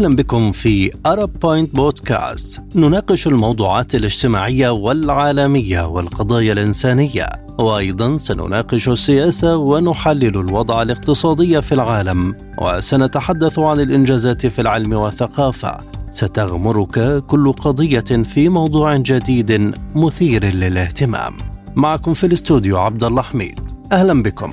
أهلا بكم في أرب بوينت بودكاست نناقش الموضوعات الاجتماعية والعالمية والقضايا الإنسانية وأيضا سنناقش السياسة ونحلل الوضع الاقتصادي في العالم. وسنتحدث عن الإنجازات في العلم والثقافة. ستغمرك كل قضية في موضوع جديد مثير للاهتمام. معكم في الاستوديو عبد الله حميد. أهلا بكم.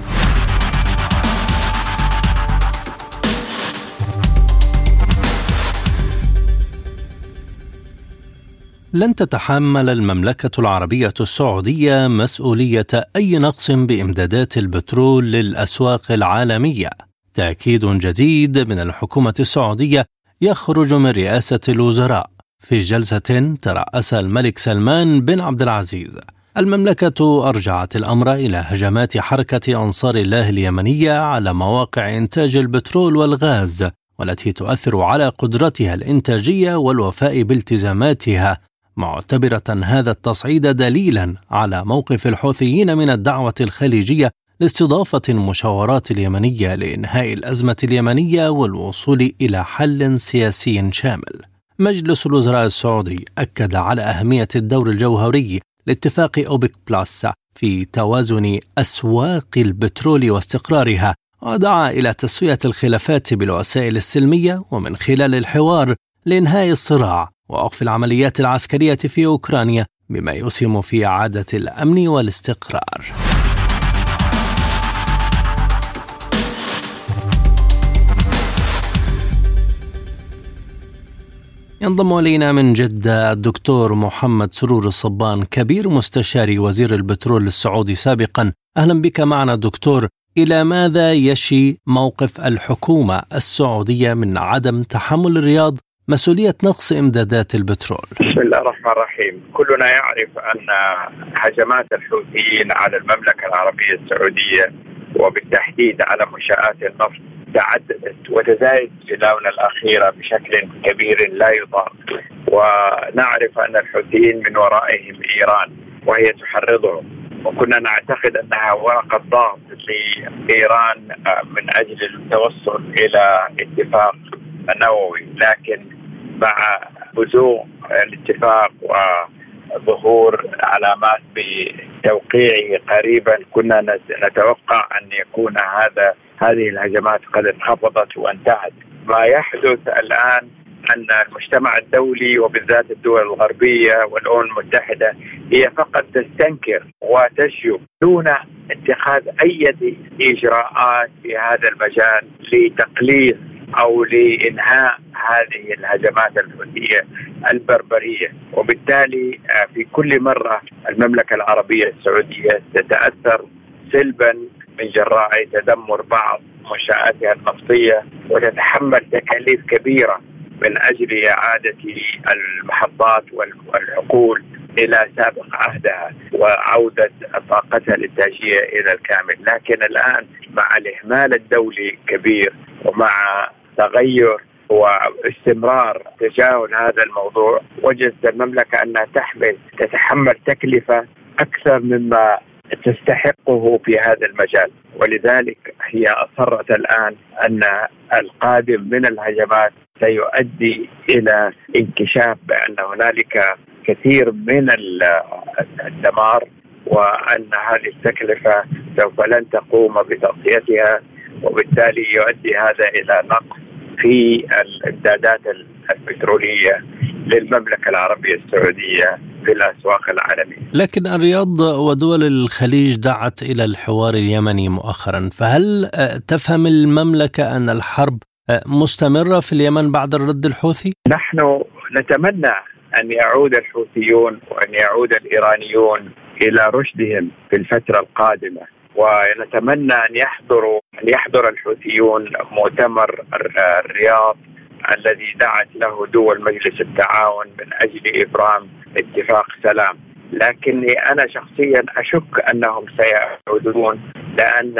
لن تتحمل المملكة العربية السعودية مسؤولية أي نقص بإمدادات البترول للأسواق العالمية. تأكيد جديد من الحكومة السعودية يخرج من رئاسة الوزراء في جلسة ترأسها الملك سلمان بن عبد العزيز. المملكة أرجعت الأمر إلى هجمات حركة أنصار الله اليمنية على مواقع إنتاج البترول والغاز والتي تؤثر على قدرتها الإنتاجية والوفاء بالتزاماتها معتبرة هذا التصعيد دليلا على موقف الحوثيين من الدعوة الخليجية لاستضافة المشاورات اليمنية لإنهاء الأزمة اليمنية والوصول إلى حل سياسي شامل. مجلس الوزراء السعودي أكد على أهمية الدور الجوهري لاتفاق أوبك بلس في توازن أسواق البترول واستقرارها ودعا إلى تسوية الخلافات بالوسائل السلمية ومن خلال الحوار لإنهاء الصراع ووقف العمليات العسكرية في أوكرانيا بما يسهم في إعادة الأمن والاستقرار. ينضم إلينا من جدة الدكتور محمد سرور الصبان كبير مستشاري وزير البترول السعودي سابقا. أهلا بك معنا دكتور. إلى ماذا يشي موقف الحكومة السعودية من عدم تحمل الرياض؟ مسؤولية نقص إمدادات البترول. بسم الله الرحمن الرحيم. كلنا يعرف أن هجمات الحوثيين على المملكة العربية السعودية وبالتحديد على منشآت النفط تعددت وتزايد في الآونة الأخيرة بشكل كبير لا يطاق. ونعرف أن الحوثيين من ورائهم إيران وهي تحرضهم. وكنا نعتقد أنها ورقة ضغط لإيران من أجل التوصل إلى اتفاق نووي. لكن مع بزوغ الاتفاق وظهور علامات بتوقيعه قريبا كنا نتوقع أن يكون هذا هذه الهجمات قد انخفضت وانتهت. ما يحدث الآن أن المجتمع الدولي وبالذات الدول الغربية والأمم المتحدة هي فقط تستنكر وتشجب دون اتخاذ أي إجراءات في هذا المجال لتقليص أو لإنهاء هذه الهجمات الحوثيه البربرية. وبالتالي آه، في كل مرة المملكة العربية السعودية تتأثر سلبا من جراء تدمر بعض منشآتها النفطية وتتحمل تكاليف كبيرة من أجل إعادة المحطات والحقول إلى سابق عهدها وعودة طاقتها الإنتاجية إلى الكامل، لكن الآن مع الإهمال الدولي كبير ومع تغير واستمرار تجاهل هذا الموضوع وجدت المملكة أنها تحمل تتحمل تكلفة أكثر مما تستحقه في هذا المجال. ولذلك هي أصرت الآن أن القادم من الهجمات سيؤدي إلى انكشاف بأن هنالك كثير من الدمار وأن هذه التكلفة سوف لن تقوم بتغطيتها وبالتالي يؤدي هذا إلى نقص في الامدادات البترولية للمملكة العربية السعودية في الأسواق العالمية. لكن الرياض ودول الخليج دعت إلى الحوار اليمني مؤخرا، فهل آه، تفهم المملكة أن الحرب آه، مستمرة في اليمن بعد الرد الحوثي؟ نحن نتمنى أن يعود الحوثيون وأن يعود الإيرانيون إلى رشدهم في الفترة القادمة ونتمنى أن يحضروا أن يحضر الحوثيون مؤتمر الرياض الذي دعت له دول مجلس التعاون من أجل إبرام اتفاق سلام. لكني أنا شخصيا أشك أنهم سيعودون لأن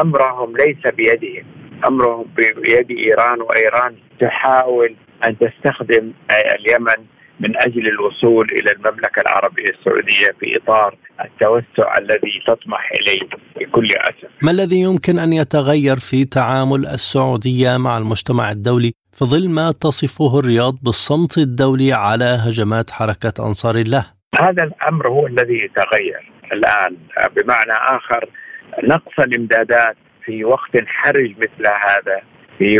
أمرهم ليس بيدهم. أمرهم بيد إيران وإيران تحاول أن تستخدم اليمن من أجل الوصول إلى المملكة العربية السعودية في إطار التوسع الذي تطمح إليه بكل أسف. ما الذي يمكن أن يتغير في تعامل السعودية مع المجتمع الدولي في ظل ما تصفه الرياض بالصمت الدولي على هجمات حركة أنصار الله هذا الأمر هو الذي يتغير الآن بمعنى آخر نقص الإمدادات في وقت حرج مثل هذا في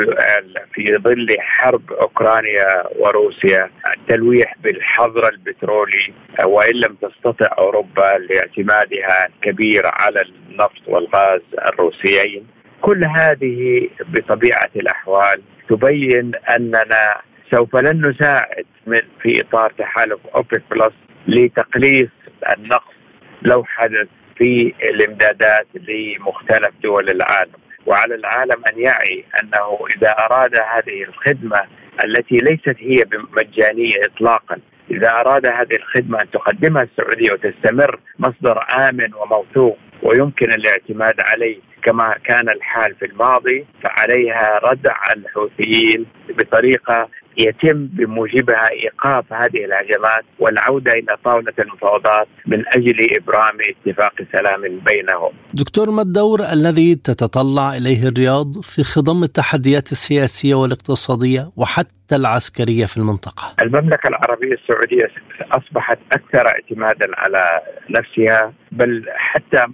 في ظل حرب أوكرانيا وروسيا التلويح بالحظر البترولي وإن لم تستطع أوروبا لاعتمادها الكبير على النفط والغاز الروسيين. كل هذه بطبيعة الأحوال تبين أننا سوف لن نساعد من في إطار تحالف أوبك بلس لتقليص النقص لو حدث في الإمدادات لمختلف دول العالم. وعلى العالم أن يعي أنه إذا أراد هذه الخدمة التي ليست هي مجانيه اطلاقا إذا أراد هذه الخدمة أن تقدمها السعودية وتستمر مصدر آمن وموثوق ويمكن الاعتماد عليه كما كان الحال في الماضي فعليها ردع الحوثيين بطريقة يتم بموجبها إيقاف هذه الهجمات والعودة إلى طاولة المفاوضات من أجل إبرام اتفاق سلام بينهم. دكتور ما الدور الذي تتطلع إليه الرياض في خضم التحديات السياسية والاقتصادية وحتى العسكرية في المنطقة؟ المملكة العربية السعودية أصبحت أكثر اعتمادا على نفسها بل حتى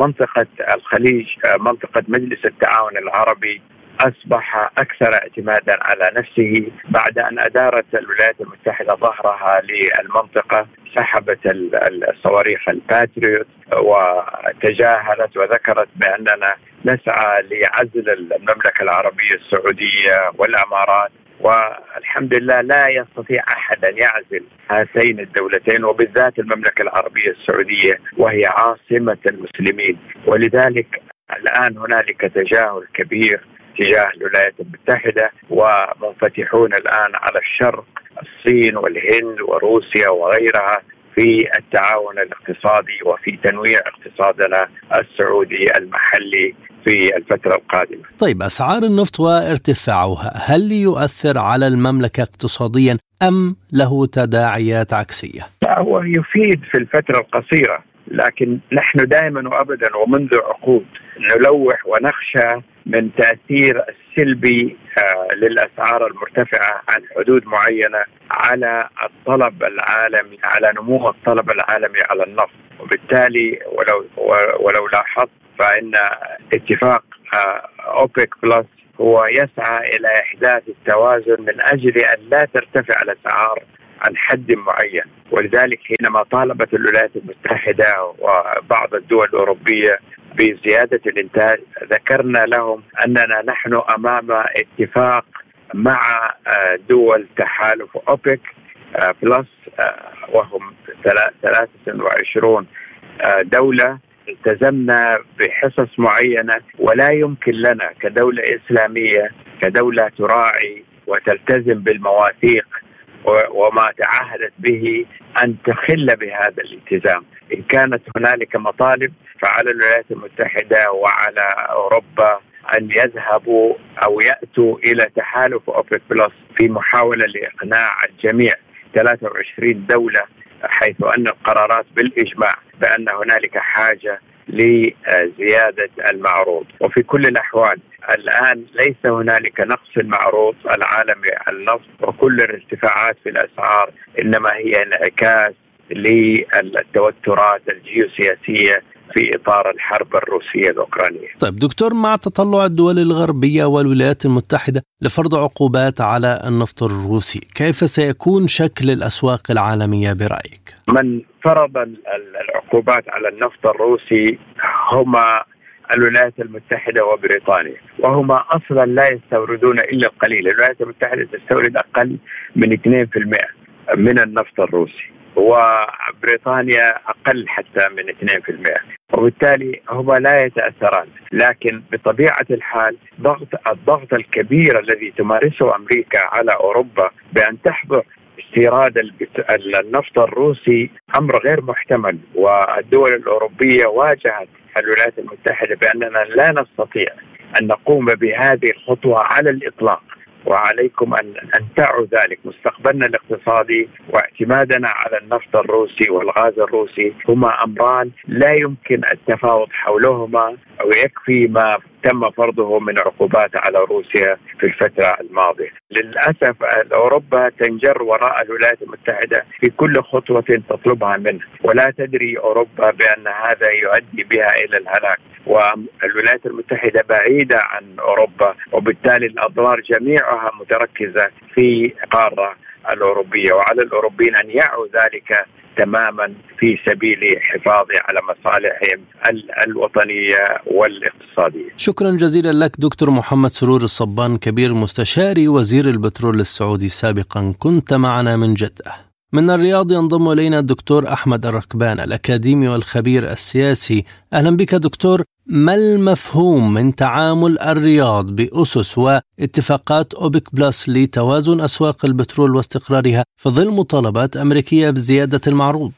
منطقة الخليج منطقة مجلس التعاون العربي أصبح أكثر اعتمادا على نفسه بعد أن أدارت الولايات المتحدة ظهرها للمنطقة سحبت الصواريخ الباتريوت وتجاهلت وذكرت بأننا نسعى لعزل المملكة العربية السعودية والإمارات والحمد لله لا يستطيع أحد أن يعزل هاتين الدولتين وبالذات المملكة العربية السعودية وهي عاصمة المسلمين. ولذلك الآن هنالك تجاهل كبير تجاه الولايات المتحدة ومنفتحون الآن على الشرق الصين والهند وروسيا وغيرها في التعاون الاقتصادي وفي تنويع اقتصادنا السعودي المحلي في الفترة القادمة طيب أسعار النفط وارتفاعها هل يؤثر على المملكة اقتصاديا أم له تداعيات عكسية؟ هو يفيد في الفترة القصيرة لكن نحن دائما وابدا ومنذ عقود نلوح ونخشى من تأثير السلبي آه، للأسعار المرتفعة عن حدود معينة على الطلب العالمي على نمو الطلب العالمي على النفط. وبالتالي ولو ولو لاحظت فإن اتفاق آه، أوبك بلس هو يسعى إلى إحداث التوازن من أجل أن لا ترتفع الأسعار عن حد معين. ولذلك حينما طالبت الولايات المتحدة وبعض الدول الأوروبية بزيادة الإنتاج ذكرنا لهم أننا نحن أمام اتفاق مع آه، دول تحالف أوبك آه، بلس آه، وهم 23 دولة التزمنا بحصص معينة ولا يمكن لنا كدولة إسلامية كدولة تراعي وتلتزم بالمواثيق وما تعهدت به أن تخل بهذا الالتزام، إن كانت هنالك مطالب فعلى الولايات المتحدة وعلى أوروبا أن يذهبوا أو يأتوا إلى تحالف أوبك بلس في محاولة لإقناع الجميع 23 دولة حيث أن القرارات بالإجماع بأن هنالك حاجة لزيادة المعروض. وفي كل الأحوال الآن ليس هنالك نقص المعروض العالمي النفط وكل الارتفاعات في الأسعار إنما هي انعكاس للتوترات الجيوسياسية في إطار الحرب الروسية الأوكرانية. طيب دكتور مع تطلع الدول الغربية والولايات المتحدة لفرض عقوبات على النفط الروسي، كيف سيكون شكل الأسواق العالمية برأيك؟ من فرض العقوبات على النفط الروسي هما الولايات المتحدة وبريطانيا وهما أصلا لا يستوردون إلا القليل الولايات المتحدة تستورد أقل من 2% من النفط الروسي وبريطانيا أقل حتى من 2% وبالتالي هما لا يتأثران. لكن بطبيعة الحال ضغط الضغط الكبير الذي تمارسه أمريكا على أوروبا بأن تحظر استيراد النفط الروسي أمر غير محتمل. والدول الأوروبية واجهت الولايات المتحدة بأننا لا نستطيع أن نقوم بهذه الخطوة على الإطلاق. وعليكم ان أن تعوا ذلك مستقبلنا الاقتصادي واعتمادنا على النفط الروسي والغاز الروسي. هما أمران لا يمكن التفاوض حولهما أو يكفي ما تم فرضه من عقوبات على روسيا في الفترة الماضية. للأسف أوروبا تنجر وراء الولايات المتحدة في كل خطوة تطلبها منه ولا تدري أوروبا بأن هذا يؤدي بها إلى الهلاك. والولايات المتحدة بعيدة عن أوروبا وبالتالي الأضرار جميعها متركزة في قارة الأوروبية وعلى الأوروبيين أن يعوا ذلك تماما في سبيل حفاظ على مصالحهم الوطنية والاقتصادية. شكرا جزيلا لك دكتور محمد سرور الصبان كبير مستشاري وزير البترول السعودي سابقا كنت معنا من جدة. من الرياض ينضم إلينا الدكتور أحمد الركبان الأكاديمي والخبير السياسي. أهلا بك دكتور. ما المفهوم من تعامل الرياض بأسس واتفاقات أوبك بلس لتوازن أسواق البترول واستقرارها في ظل مطالبات أمريكية بزيادة المعروض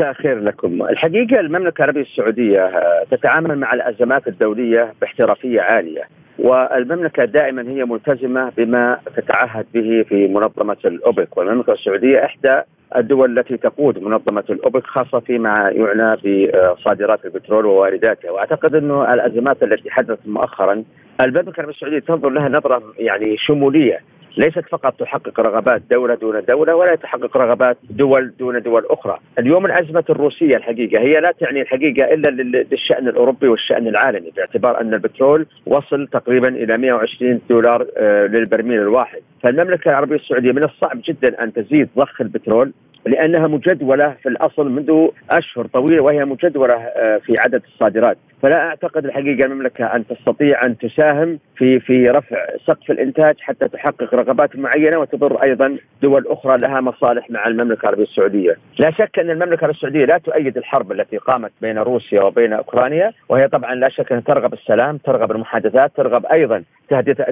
مساء الخير لكم. الحقيقة المملكة العربية السعودية آه، تتعامل مع الأزمات الدولية باحترافية عالية والمملكة دائما هي ملتزمة بما تتعهد به في منظمة الأوبك. والمملكة السعودية إحدى الدول التي تقود منظمة الأوبك خاصة فيما يعنى بصادرات البترول ووارداتها. وأعتقد أنه الأزمات التي حدثت مؤخرا المملكة العربية السعودية تنظر لها نظرة يعني شمولية. ليست فقط تحقق رغبات دولة دون دولة ولا تحقق رغبات دول دون دول أخرى. اليوم الأزمة الروسية الحقيقة هي لا تعني الحقيقة إلا للشأن الأوروبي والشأن العالمي باعتبار أن البترول وصل تقريبا إلى 120 دولار آه، للبرميل الواحد. فالمملكة العربية السعودية من الصعب جدا أن تزيد ضخ البترول لأنها مجدولة في الأصل منذ أشهر طويلة وهي مجدولة آه، في عدد الصادرات، فلا أعتقد الحقيقة المملكة أن تستطيع أن تساهم في في رفع سقف الإنتاج حتى تحقق رغبات معينة وتضر أيضا دول أخرى لها مصالح مع المملكة العربية السعودية. لا شك أن المملكة العربية السعودية لا تؤيد الحرب التي قامت بين روسيا وبين أوكرانيا وهي طبعا لا شك ان ترغب السلام، ترغب المحادثات، ترغب أيضا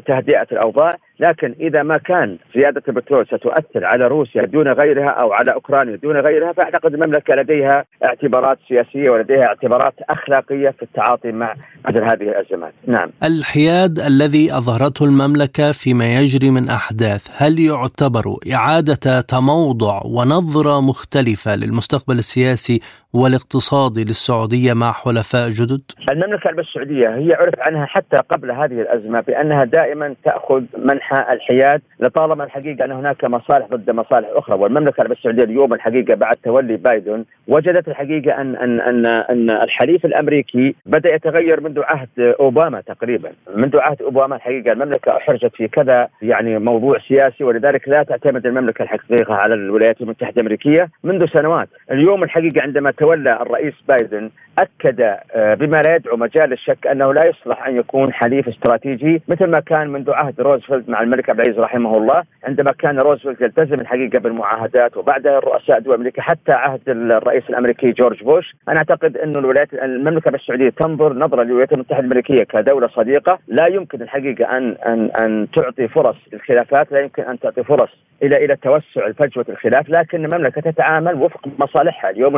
تهدئة الأوضاع، لكن إذا ما كان زيادة البترول ستؤثر على روسيا دون غيرها أو على أوكرانيا دون غيرها فأعتقد المملكة لديها اعتبارات سياسية ولديها اعتبارات أخلاقية في التعاطي مع مثل هذه الأزمات، نعم. الحياد الذي أظهرته المملكة فيما يجري من أحداث، هل يعتبر إعادة تموضع ونظرة مختلفة للمستقبل السياسي والاقتصادي للسعودية مع حلفاء جدد؟ المملكة العربية السعودية هي عرف عنها حتى قبل هذه الأزمة بأنها دائما تأخذ منحى الحياد لطالما الحقيقة أن هناك مصالح ضد مصالح أخرى. والمملكة العربية السعودية اليوم الحقيقة بعد تولي بايدن وجدت الحقيقة ان ان ان أن الحليف الأمريكي بدأ يتغير منذ عهد أوباما تقريبا، منذ عهد أوباما الحقيقة المملكة أحرجت في كذا يعني موضوع سياسي ولذلك لا تعتمد المملكة الحقيقة على الولايات المتحدة الأمريكية منذ سنوات، اليوم الحقيقة عندما تولى الرئيس بايدن أكد آه، بما لا يدعو مجال الشك أنه لا يصلح أن يكون حليف استراتيجي مثل ما كان منذ عهد روزفلت مع الملك عبد العزيز رحمه الله. عندما كان روزفلت يلتزم الحقيقة بالمعاهدات وبعدها الرؤساء دول أمريكا حتى عهد الرئيس الأمريكي جورج بوش أنا أعتقد انه الولايات المملكة السعودية تنظر نظرة للولايات المتحدة الأمريكية كدولة صديقة. لا يمكن الحقيقة أن أن أن تعطي فرص للخلافات لا يمكن أن تعطي فرص إلى إلى توسع فجوه الخلاف لكن المملكة تتعامل وفق مصالحها. اليوم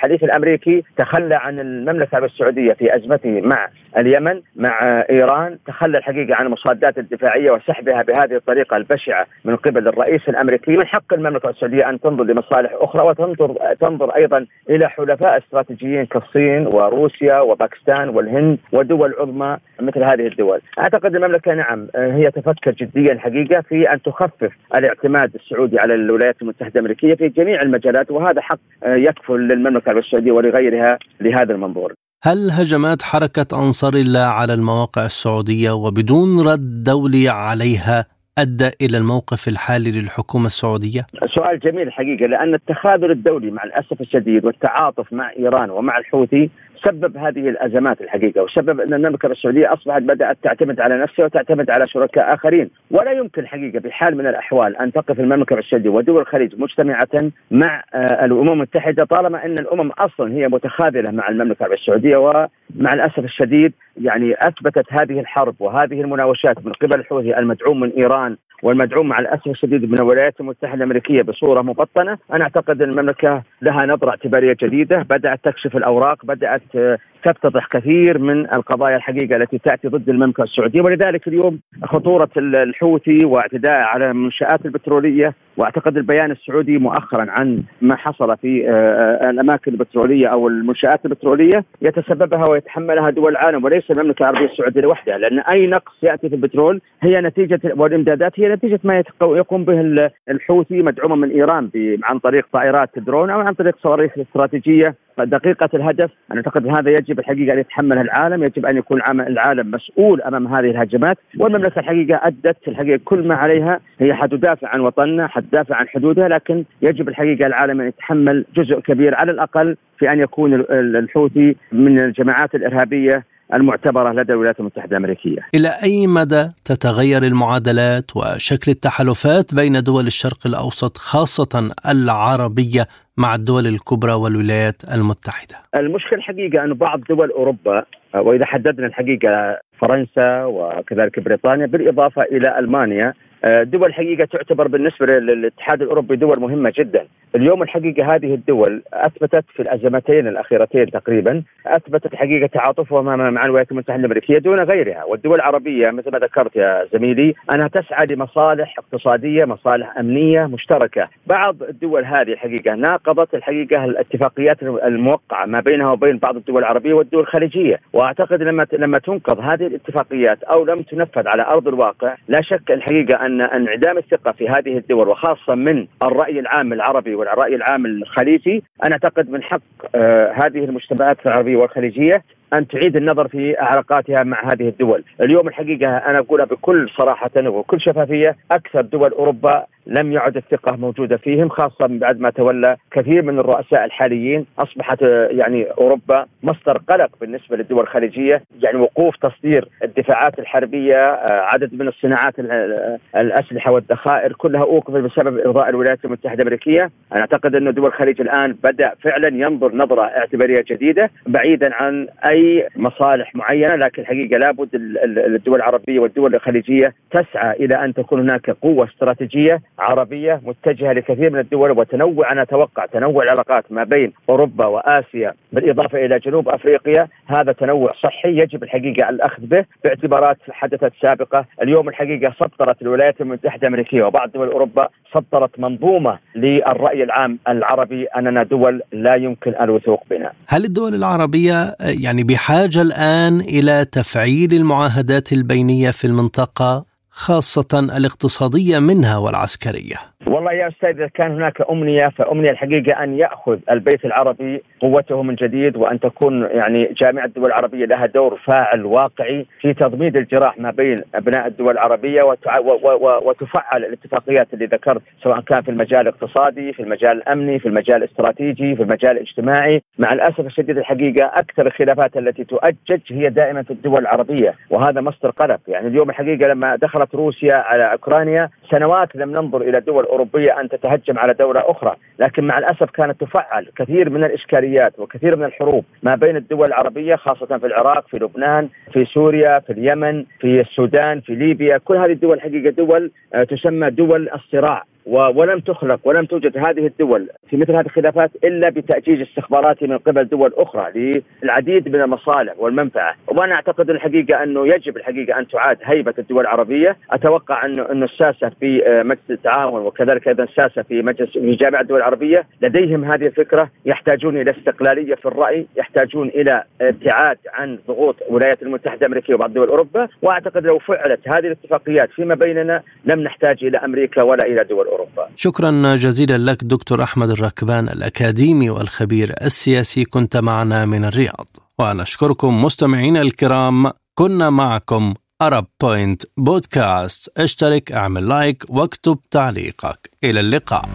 الحليف الأمريكي تخلى عن المملكة العربيه السعودية في أزمته مع اليمن مع إيران تخلى الحقيقة عن المصادات الدفاعية وسحبها بهذه الطريقة البشعة من قبل الرئيس الأمريكي. من حق المملكة السعودية أن تنظر لمصالح أخرى وتنظر تنظر أيضا إلى حلفاء استراتيجيين كالصين وروسيا وباكستان والهند ودول عظمى مثل هذه الدول. أعتقد المملكة نعم هي تفكر جديا الحقيقة في أن تخفف الاعتماد السعودي على الولايات المتحدة الأمريكية في جميع المجالات وهذا حق يكفل للمملكة العربيه السعودية ولغيرها لهذا المنظور هل هجمات حركة أنصار الله على المواقع السعودية وبدون رد دولي عليها أدى إلى الموقف الحالي للحكومة السعودية؟ سؤال جميل الحقيقة لأن التخاذل الدولي مع الأسف الشديد والتعاطف مع إيران ومع الحوثي سبب هذه الأزمات الحقيقة وسبب أن المملكة السعودية أصبحت بدأت تعتمد على نفسها وتعتمد على شركاء آخرين. ولا يمكن حقيقة بحال من الأحوال أن تقف المملكة السعودية ودول الخليج مجتمعة مع آه، الأمم المتحدة طالما أن الأمم أصلا هي متخاذلة مع المملكة السعودية ومع الأسف الشديد يعني أثبتت هذه الحرب وهذه المناوشات من قبل الحوثي المدعوم من إيران والمدعوم مع الأسف الشديد من الولايات المتحدة الأمريكية بصورة مبطنة، أنا أعتقد أن المملكة لها نظرة اعتبارية جديدة، بدأت تكشف الأوراق، بدأت to تفتضح كثير من القضايا الحقيقة التي تأتي ضد المملكة السعودية. ولذلك اليوم خطورة الحوثي واعتداء على المنشآت البترولية وأعتقد البيان السعودي مؤخرا عن ما حصل في آه، آه، الأماكن البترولية أو المنشآت البترولية يتسببها ويتحملها دول العالم وليس المملكة العربية السعودية لوحدها لأن أي نقص يأتي في البترول هي نتيجة والإمدادات هي نتيجة ما يقوم به الحوثي مدعومه من إيران عن طريق طائرات درون أو عن طريق صواريخ استراتيجية دقيقة الهدف. أنا أعتقد هذا يجب الحقيقة أن يتحملها العالم يجب أن يكون العالم مسؤول أمام هذه الهجمات والمملكة الحقيقة أدت الحقيقة كل ما عليها هي حتدافع عن وطننا حتدافع عن حدودها لكن يجب الحقيقة العالم أن يتحمل جزء كبير على الأقل في أن يكون الحوثي من الجماعات الإرهابية المعتبرة لدى الولايات المتحدة الأمريكية. إلى أي مدى تتغير المعادلات وشكل التحالفات بين دول الشرق الأوسط خاصة العربية مع الدول الكبرى والولايات المتحدة. المشكلة الحقيقة أن بعض دول أوروبا وإذا حددنا الحقيقة فرنسا وكذلك بريطانيا بالإضافة إلى ألمانيا دول الحقيقة تعتبر بالنسبة للاتحاد الأوروبي دول مهمة جدا. اليوم الحقيقة هذه الدول أثبتت في الأزمتين الأخيرتين تقريبا أثبتت حقيقة تعاطفها مع الولايات المتحدة الأمريكية دون غيرها، والدول العربية مثل ما ذكرت يا زميلي أنها تسعى لمصالح اقتصادية، مصالح أمنية مشتركة. بعض الدول هذه الحقيقة ناقضت الحقيقة الاتفاقيات الموقعة ما بينها وبين بعض الدول العربية والدول الخليجية، وأعتقد لما لما تنقض هذه الاتفاقيات أو لم تنفذ على أرض الواقع لا شك الحقيقة أن انعدام الثقة في هذه الدول وخاصة من الرأي العام العربي والرأي العام الخليجي أنا أعتقد من حق آه هذه المجتمعات العربية والخليجية أن تعيد النظر في علاقاتها مع هذه الدول، اليوم الحقيقة أنا أقولها بكل صراحة وبكل شفافية أكثر دول أوروبا لم يعد الثقة موجودة فيهم خاصة بعد ما تولى كثير من الرؤساء الحاليين. أصبحت يعني أوروبا مصدر قلق بالنسبة للدول الخليجية يعني وقوف تصدير الدفاعات الحربية آه، عدد من الصناعات الأسلحة والذخائر كلها أوقفت بسبب إرضاء الولايات المتحدة الأمريكية. أنا أعتقد أن دول الخليج الآن بدأ فعلا ينظر نظرة اعتبارية جديدة بعيدا عن أي مصالح معينة لكن الحقيقة لابد الدول العربية والدول الخليجية تسعى إلى أن تكون هناك قوة استراتيجية عربية متجهة لكثير من الدول وتنوع أنا أتوقع تنوع العلاقات ما بين أوروبا وآسيا بالإضافة إلى جنوب أفريقيا هذا تنوع صحي يجب الحقيقة الأخذ به باعتبارات حدثت سابقة، اليوم الحقيقة سطرت الولايات المتحدة الأمريكية وبعض دول أوروبا سطرت منظومة للرأي العام العربي أننا دول لا يمكن الوثوق بنا. هل الدول العربية يعني بحاجة الآن إلى تفعيل المعاهدات البينية في المنطقة خاصة الاقتصادية منها والعسكرية. والله يا أستاذ إذا كان هناك أمنية فأمنية الحقيقة أن يأخذ البيت العربي قوته من جديد وأن تكون يعني جامعة الدول العربية لها دور فاعل واقعي في تضميد الجراح ما بين أبناء الدول العربية وتفعل الاتفاقيات اللي ذكرت سواء كان في المجال الاقتصادي، في المجال الأمني، في المجال الاستراتيجي، في المجال الاجتماعي، مع الأسف الشديد الحقيقة أكثر الخلافات التي تؤجج هي دائما في الدول العربية وهذا مصدر قلق، يعني اليوم الحقيقة لما دخلت روسيا على أوكرانيا. سنوات لم ننظر إلى دول أوروبية أن تتهجم على دولة أخرى لكن مع الأسف كانت تفعل كثير من الإشكاليات وكثير من الحروب ما بين الدول العربية خاصة في العراق في لبنان في سوريا في اليمن في السودان في ليبيا. كل هذه الدول حقيقة دول آه، تسمى دول الصراع. ولم تخلق ولم توجد هذه الدول في مثل هذه الخلافات إلا بتأجيج استخباراتي من قبل دول أخرى للعديد من المصالح والمنفعة، وأنا أعتقد الحقيقة أنه يجب الحقيقة أن تعاد هيبة الدول العربية، أتوقع انه انه الساسة في آه، مجلس التعاون وكذلك أيضا الساسة في مجلس في جامعة الدول العربية لديهم هذه الفكرة. يحتاجون إلى استقلالية في الرأي، يحتاجون إلى ابتعاد عن ضغوط الولايات المتحدة الأمريكية وبعض دول أوروبا، وأعتقد لو فعلت هذه الاتفاقيات فيما بيننا لم نحتاج إلى أمريكا ولا إلى دول أوروبا. أوروبا. شكرا جزيلا لك دكتور أحمد الركبان الأكاديمي والخبير السياسي. كنت معنا من الرياض. ونشكركم مستمعينا الكرام. كنا معكم Arab Point بودكاست اشترك اعمل like واكتب تعليقك. إلى اللقاء.